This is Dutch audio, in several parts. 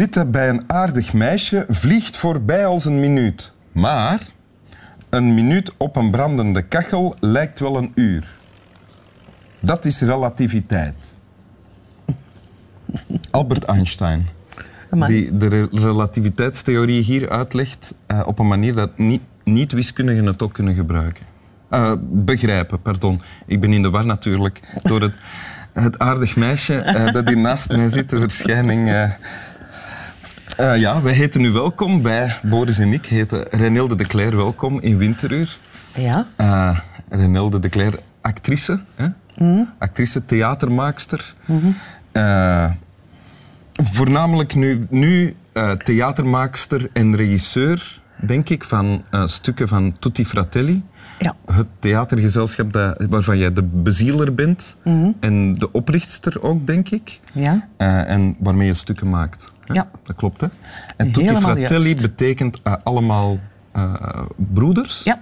Zitten bij een aardig meisje vliegt voorbij als een minuut. Maar een minuut op een brandende kachel lijkt wel een uur. Dat is relativiteit. Albert Einstein. Die de re- relativiteitstheorie hier uitlegt eh, op een manier dat niet, niet-wiskundigen het ook kunnen gebruiken. Eh, begrijpen, pardon. Ik ben in de war natuurlijk door het, het aardig meisje eh, dat hier naast mij zit, de verschijning. Eh. Eh, ja, wij heten u welkom bij, Boris en ik heten Renilde de Cler welkom in Winteruur. Ja, Uh, Renilde de Cler, actrice. Hè? Actrice, theatermaakster. Eh, voornamelijk nu, nu eh, theatermaakster en regisseur, denk ik, van eh, stukken van Tutti Fratelli. ja. Het theatergezelschap dat, waarvan jij de bezieler bent. En de oprichtster ook, denk ik. ja. Eh, en waarmee je stukken maakt. Hè? Ja. Dat klopt, hè? En Tutti Helemaal Fratelli juist. betekent eh, allemaal broeders. Ja,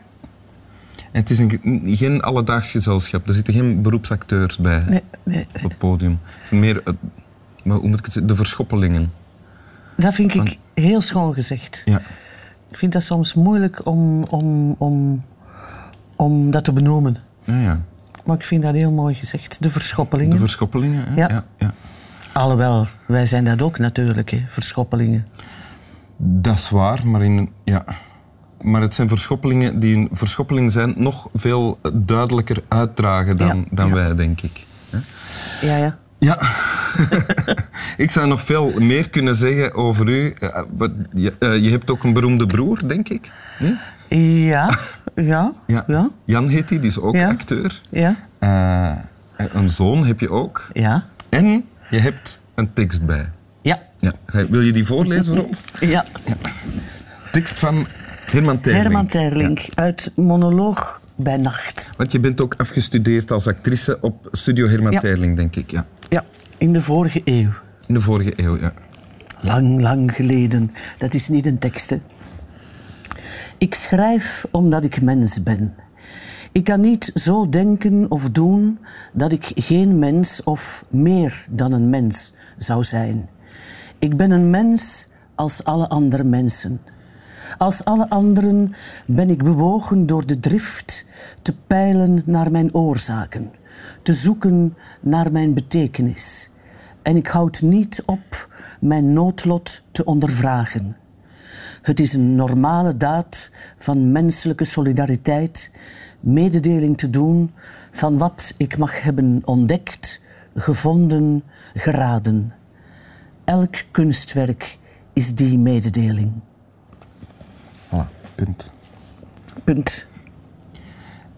En het is een, geen alledaags gezelschap. Er zitten geen beroepsacteurs bij nee, nee. op het podium. Het zijn meer, hoe moet ik het zeggen, de verschoppelingen. dat vind ik heel schoon gezegd. Ja. Ik vind dat soms moeilijk om, om, om, om dat te benoemen. Ja, ja. Maar ik vind dat heel mooi gezegd. De verschoppelingen. De verschoppelingen, hè? Ja. Ja, ja. Alhoewel, wij zijn dat ook natuurlijk, hè, verschoppelingen. Dat is waar, maar, in, ja. maar het zijn verschoppelingen die een verschoppeling zijn nog veel duidelijker uitdragen dan, Ja, dan wij, denk ik. Ja, ja. Ja. ik zou nog veel meer kunnen zeggen over u. Eh, je, eh, je hebt ook een beroemde broer, denk ik. Nee? Ja, ja, Ja. ja, Jan heet hij, die is ook Ja. acteur. ja, Eh, een zoon heb je ook. ja, En je hebt een tekst bij. ja, Ja. Wil je die voorlezen voor ons? ja. Tekst van Herman Terling. Herman Terling uit Monoloog bij Nacht. Want je bent ook afgestudeerd als actrice op Studio Herman Ja. Terling, denk ik. Ja. Ja, in de vorige eeuw. In de vorige eeuw, ja. Lang, lang geleden. Dat is niet een tekst, hè. Ik schrijf omdat ik mens ben. Ik kan niet zo denken of doen dat ik geen mens of meer dan een mens zou zijn. Ik ben een mens als alle andere mensen. Als alle anderen ben ik bewogen door de drift te peilen naar mijn oorzaken, te zoeken naar mijn betekenis. En ik houd niet op mijn noodlot te ondervragen. Het is een normale daad van menselijke solidariteit, mededeling te doen van wat ik mag hebben ontdekt, gevonden, geraden. Elk kunstwerk is die mededeling. Punt. Punt.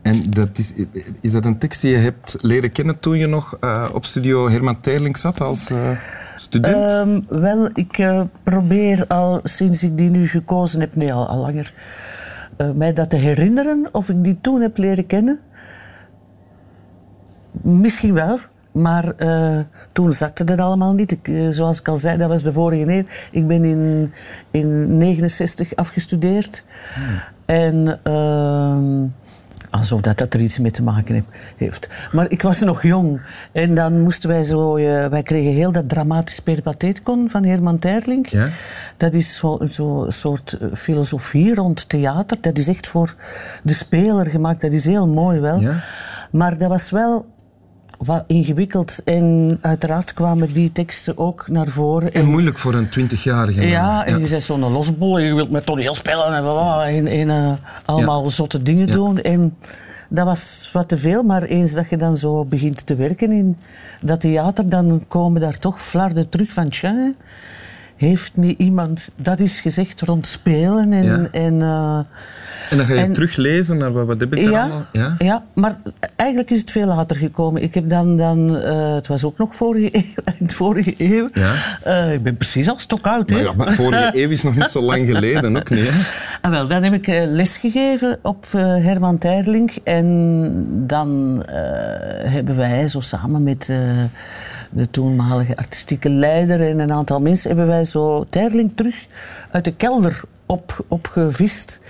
En dat is, is dat een tekst die je hebt leren kennen toen je nog eh, op studio Herman Terling zat als eh, student? Ehm, wel, ik eh, probeer al sinds ik die nu gekozen heb, nee, al, al langer, mij dat te herinneren of ik die toen heb leren kennen. Misschien wel, maar toen zakte dat allemaal niet. Ik, eh, zoals ik al zei, dat was de vorige eeuw. Ik ben in, in 69 afgestudeerd. En ehm, alsof dat, dat er iets mee te maken heeft. Maar ik was nog jong. En dan moesten wij zo... eh, wij kregen heel dat dramatisch peripateticon van Herman Terling. Ja. Dat is zo'n zo een soort eh, filosofie rond theater. Dat is echt voor de speler gemaakt. Dat is heel mooi wel. Ja. Maar dat was wel wat ingewikkeld. En uiteraard kwamen die teksten ook naar voren. en moeilijk voor een twintigjarige. Ja, en je bent zo'n losbol en je wilt met toneel spelen en, blablabla en, en eh, allemaal zotte dingen Ja. doen. En dat was wat te veel, maar eens dat je dan zo begint te werken in dat theater, dan komen daar toch flarden terug van tja, heeft niet iemand dat is gezegd rond spelen en... Ja. en eh, En dan ga je En- teruglezen naar wat, wat heb ik daar ja, allemaal? Ja? ja, maar eigenlijk is het veel later gekomen. Ik heb dan, dan eh, het was ook nog vorige eeuw, in de vorige eeuw. Ja. Eh, ik ben precies al stokoud, hè. Maar ja, maar vorige eeuw is nog niet zo lang geleden ook niet. Hè? Ah, wel, dan heb ik eh, les gegeven op Herman Terling. En dan hebben wij zo samen met de toenmalige artistieke leider en een aantal mensen... hebben wij zo Terling terug uit de kelder op, opgevist.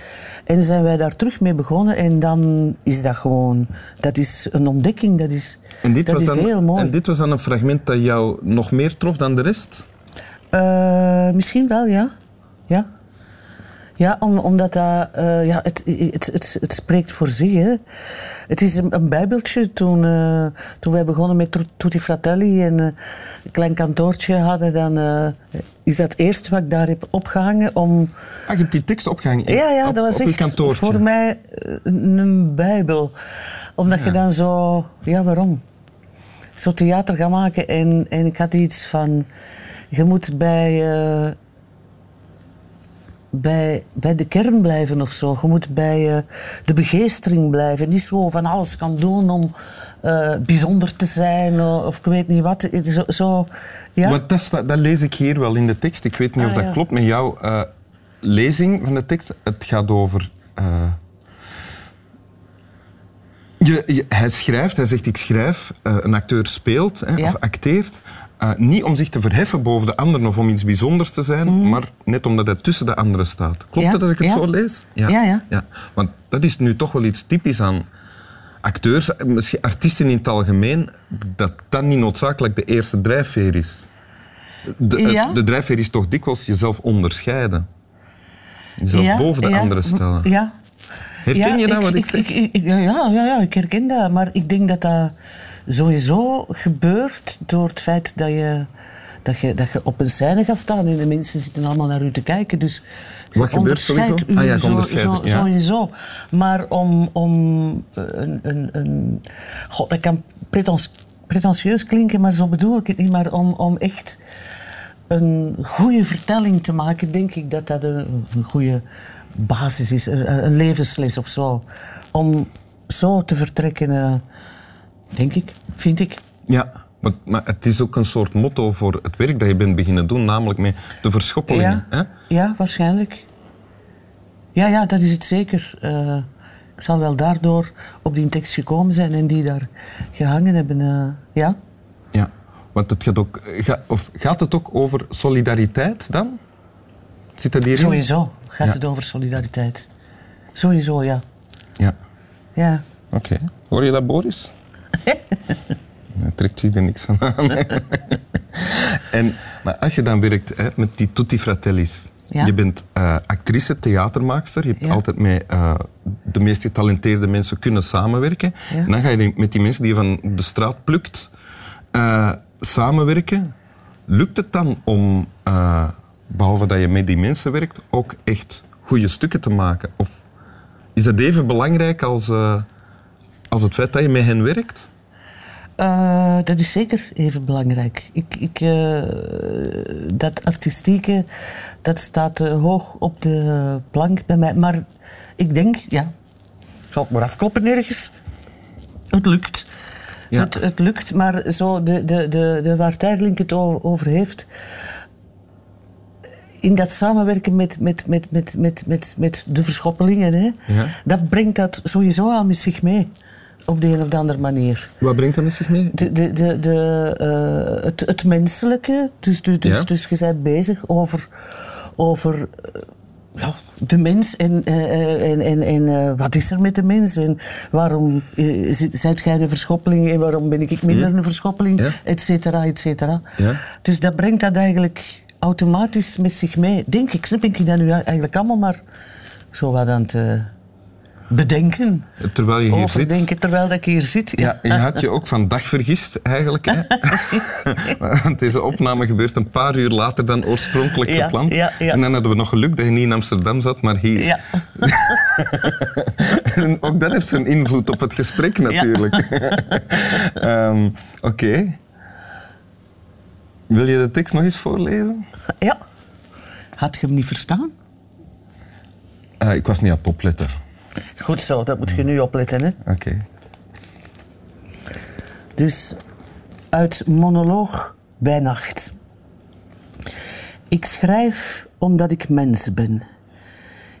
En zijn wij daar terug mee begonnen. En dan is dat gewoon... Dat is een ontdekking, dat is, En dit, dat was is dan, heel mooi. en dit was dan een fragment dat jou nog meer trof dan de rest? Uh, misschien wel, ja. Ja. Ja, om, omdat dat, uh, ja, het, het, het, het, spreekt voor zich. Hè. Het is een, een bijbeltje. Toen, uh, toen wij begonnen met Tutti Fratelli en uh, een klein kantoortje hadden, dan is dat eerst wat ik daar heb opgehangen om... Ah, je hebt die tekst opgehangen Ja, ja, op, dat was echt voor mij een, een bijbel. Omdat ja. je dan zo... Ja, waarom? Zo theater gaan maken en, en ik had iets van... Je moet bij bij, bij de kern blijven of zo. Je moet bij uh, de begeestering blijven. Niet zo van alles kan doen om uh, bijzonder te zijn of, of ik weet niet wat. Zo, zo ja. Wat dat, dat, lees ik hier wel in de tekst. Ik weet niet of ah, dat ja. klopt met jouw lezing van de tekst. Het gaat over. Je, je, hij schrijft, hij zegt ik schrijf, een acteur speelt hè, ja. of acteert. Uh, niet om zich te verheffen boven de anderen of om iets bijzonders te zijn, mm. maar net omdat hij tussen de anderen staat. Klopt ja. het dat ik het ja. zo lees? Ja. Ja, ja. Want dat is nu toch wel iets typisch aan acteurs, misschien artiesten in het algemeen, dat dat niet noodzakelijk de eerste drijfveer is. De, de drijfveer is toch dikwijls jezelf onderscheiden. Jezelf boven de anderen stellen. Ja. Herken je dat wat ik, zeg? Ik, ja, ja, ja, ik herken dat. Maar ik denk dat dat sowieso gebeurt door het feit dat je, dat je, dat je op een scène gaat staan en de mensen zitten allemaal naar u te kijken. Dus Wat gebeurt sowieso? U ah ja, zo, zo, ja. Sowieso. Maar om, om een, een, een... God, dat kan pretens, pretentieus klinken, maar zo bedoel ik het niet. Maar om, om echt een goede vertelling te maken, denk ik dat dat een, een goede basis is. Een, een levensles of zo. Om zo te vertrekken... Denk ik, vind ik. Ja, maar, maar, het is ook een soort motto voor het werk dat je bent beginnen doen, namelijk met de verschoppelingen. Ja, hè? ja waarschijnlijk. Ja, ja, dat is het zeker. Uh, ik zal wel daardoor op die tekst gekomen zijn en die daar gehangen hebben. Uh, ja. Ja, want het gaat, ook, ga, of gaat het ook over solidariteit dan? Zit dat hierin? Sowieso gaat ja. het over solidariteit. Sowieso, ja. Ja. Ja. Oké. Okay. Hoor je dat, Boris? Daar trekt zich er niks van aan. en, maar als je dan werkt hè, met die tutti fratellis, ja. je bent uh, actrice, theatermaakster, je hebt ja. altijd met uh, de meest getalenteerde mensen kunnen samenwerken. Ja. En dan ga je met die mensen die je van de straat plukt uh, samenwerken. Lukt het dan om, behalve dat je met die mensen werkt, ook echt goede stukken te maken? Of is dat even belangrijk als als het feit dat je met hen werkt? Uh, dat is zeker even belangrijk. Ik, ik, uh, dat artistieke, dat staat uh, hoog op de plank bij mij. Maar ik denk, ja, ik zal het maar afkloppen nergens. Het lukt. Ja. Het, het, lukt, maar zo de, de, de, de waar Tijdlink het over heeft, in dat samenwerken met, met, met, met, met, met, met de verschoppelingen, hè, ja. dat brengt dat sowieso al met zich mee op de een of de andere manier. Wat brengt dat met zich mee? De, de, de, de, uh, het, het menselijke. Dus, dus, ja. dus je bent bezig over, over uh, ja, de mens en, uh, en, en, en wat is er met de mens en waarom zijt jij een verschoppeling en waarom ben ik minder hm? een verschoppeling, ja. et cetera, et cetera. Ja. Dus dat brengt dat eigenlijk automatisch met zich mee. Denk ik, snap ik dat nu eigenlijk allemaal maar zo wat aan het bedenken. Terwijl je hier zit. terwijl dat ik hier zit. Ja, je had je ook van dag vergist eigenlijk. Hè? Want deze opname gebeurt een paar uur later dan oorspronkelijk ja, gepland. Ja, ja. En dan hadden we nog geluk dat je niet in Amsterdam zat, maar hier. Ja. en ook dat heeft zijn invloed op het gesprek natuurlijk. um, Oké. Okay. Wil je de tekst nog eens voorlezen? Ja. Had je hem niet verstaan? Uh, ik was niet aan het opletten. Goed zo, dat moet je nu opletten. Oké. Okay. Dus uit monoloog bij nacht. Ik schrijf omdat ik mens ben.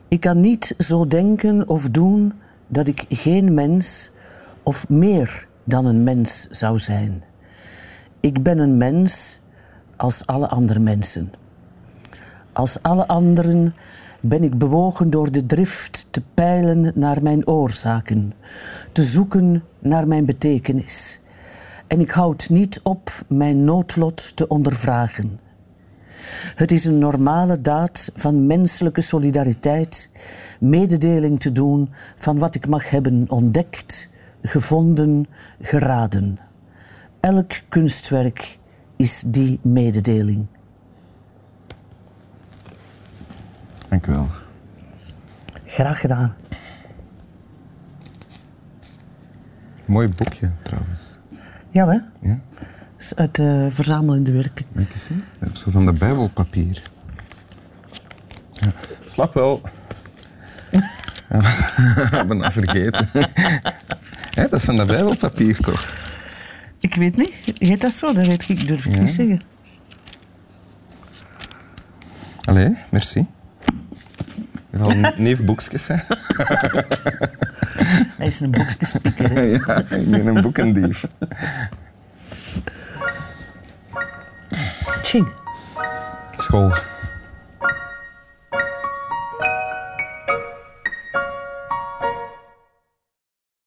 Ik kan niet zo denken of doen dat ik geen mens of meer dan een mens zou zijn. Ik ben een mens als alle andere mensen. Als alle anderen ben ik bewogen door de drift te peilen naar mijn oorzaken, te zoeken naar mijn betekenis. En ik houd niet op mijn noodlot te ondervragen. Het is een normale daad van menselijke solidariteit, mededeling te doen van wat ik mag hebben ontdekt, gevonden, geraden. Elk kunstwerk is die mededeling. Dank u wel. Graag gedaan. Mooi boekje trouwens. Ja, hè? Ja? is uit uh, verzamelende werken. Mag ik eens zien? Zo van de Bijbelpapier. Ja. Slap wel. ik ben dat vergeten. Dat is van dat Bijbelpapier toch? Ik weet niet. Heet dat zo? Dat weet ik, durf ik niet zeggen. Allee, merci. Al neef boekjes, hè? Hij is een boekjespikker. ja, ik ben een boekendief. Tjing. School.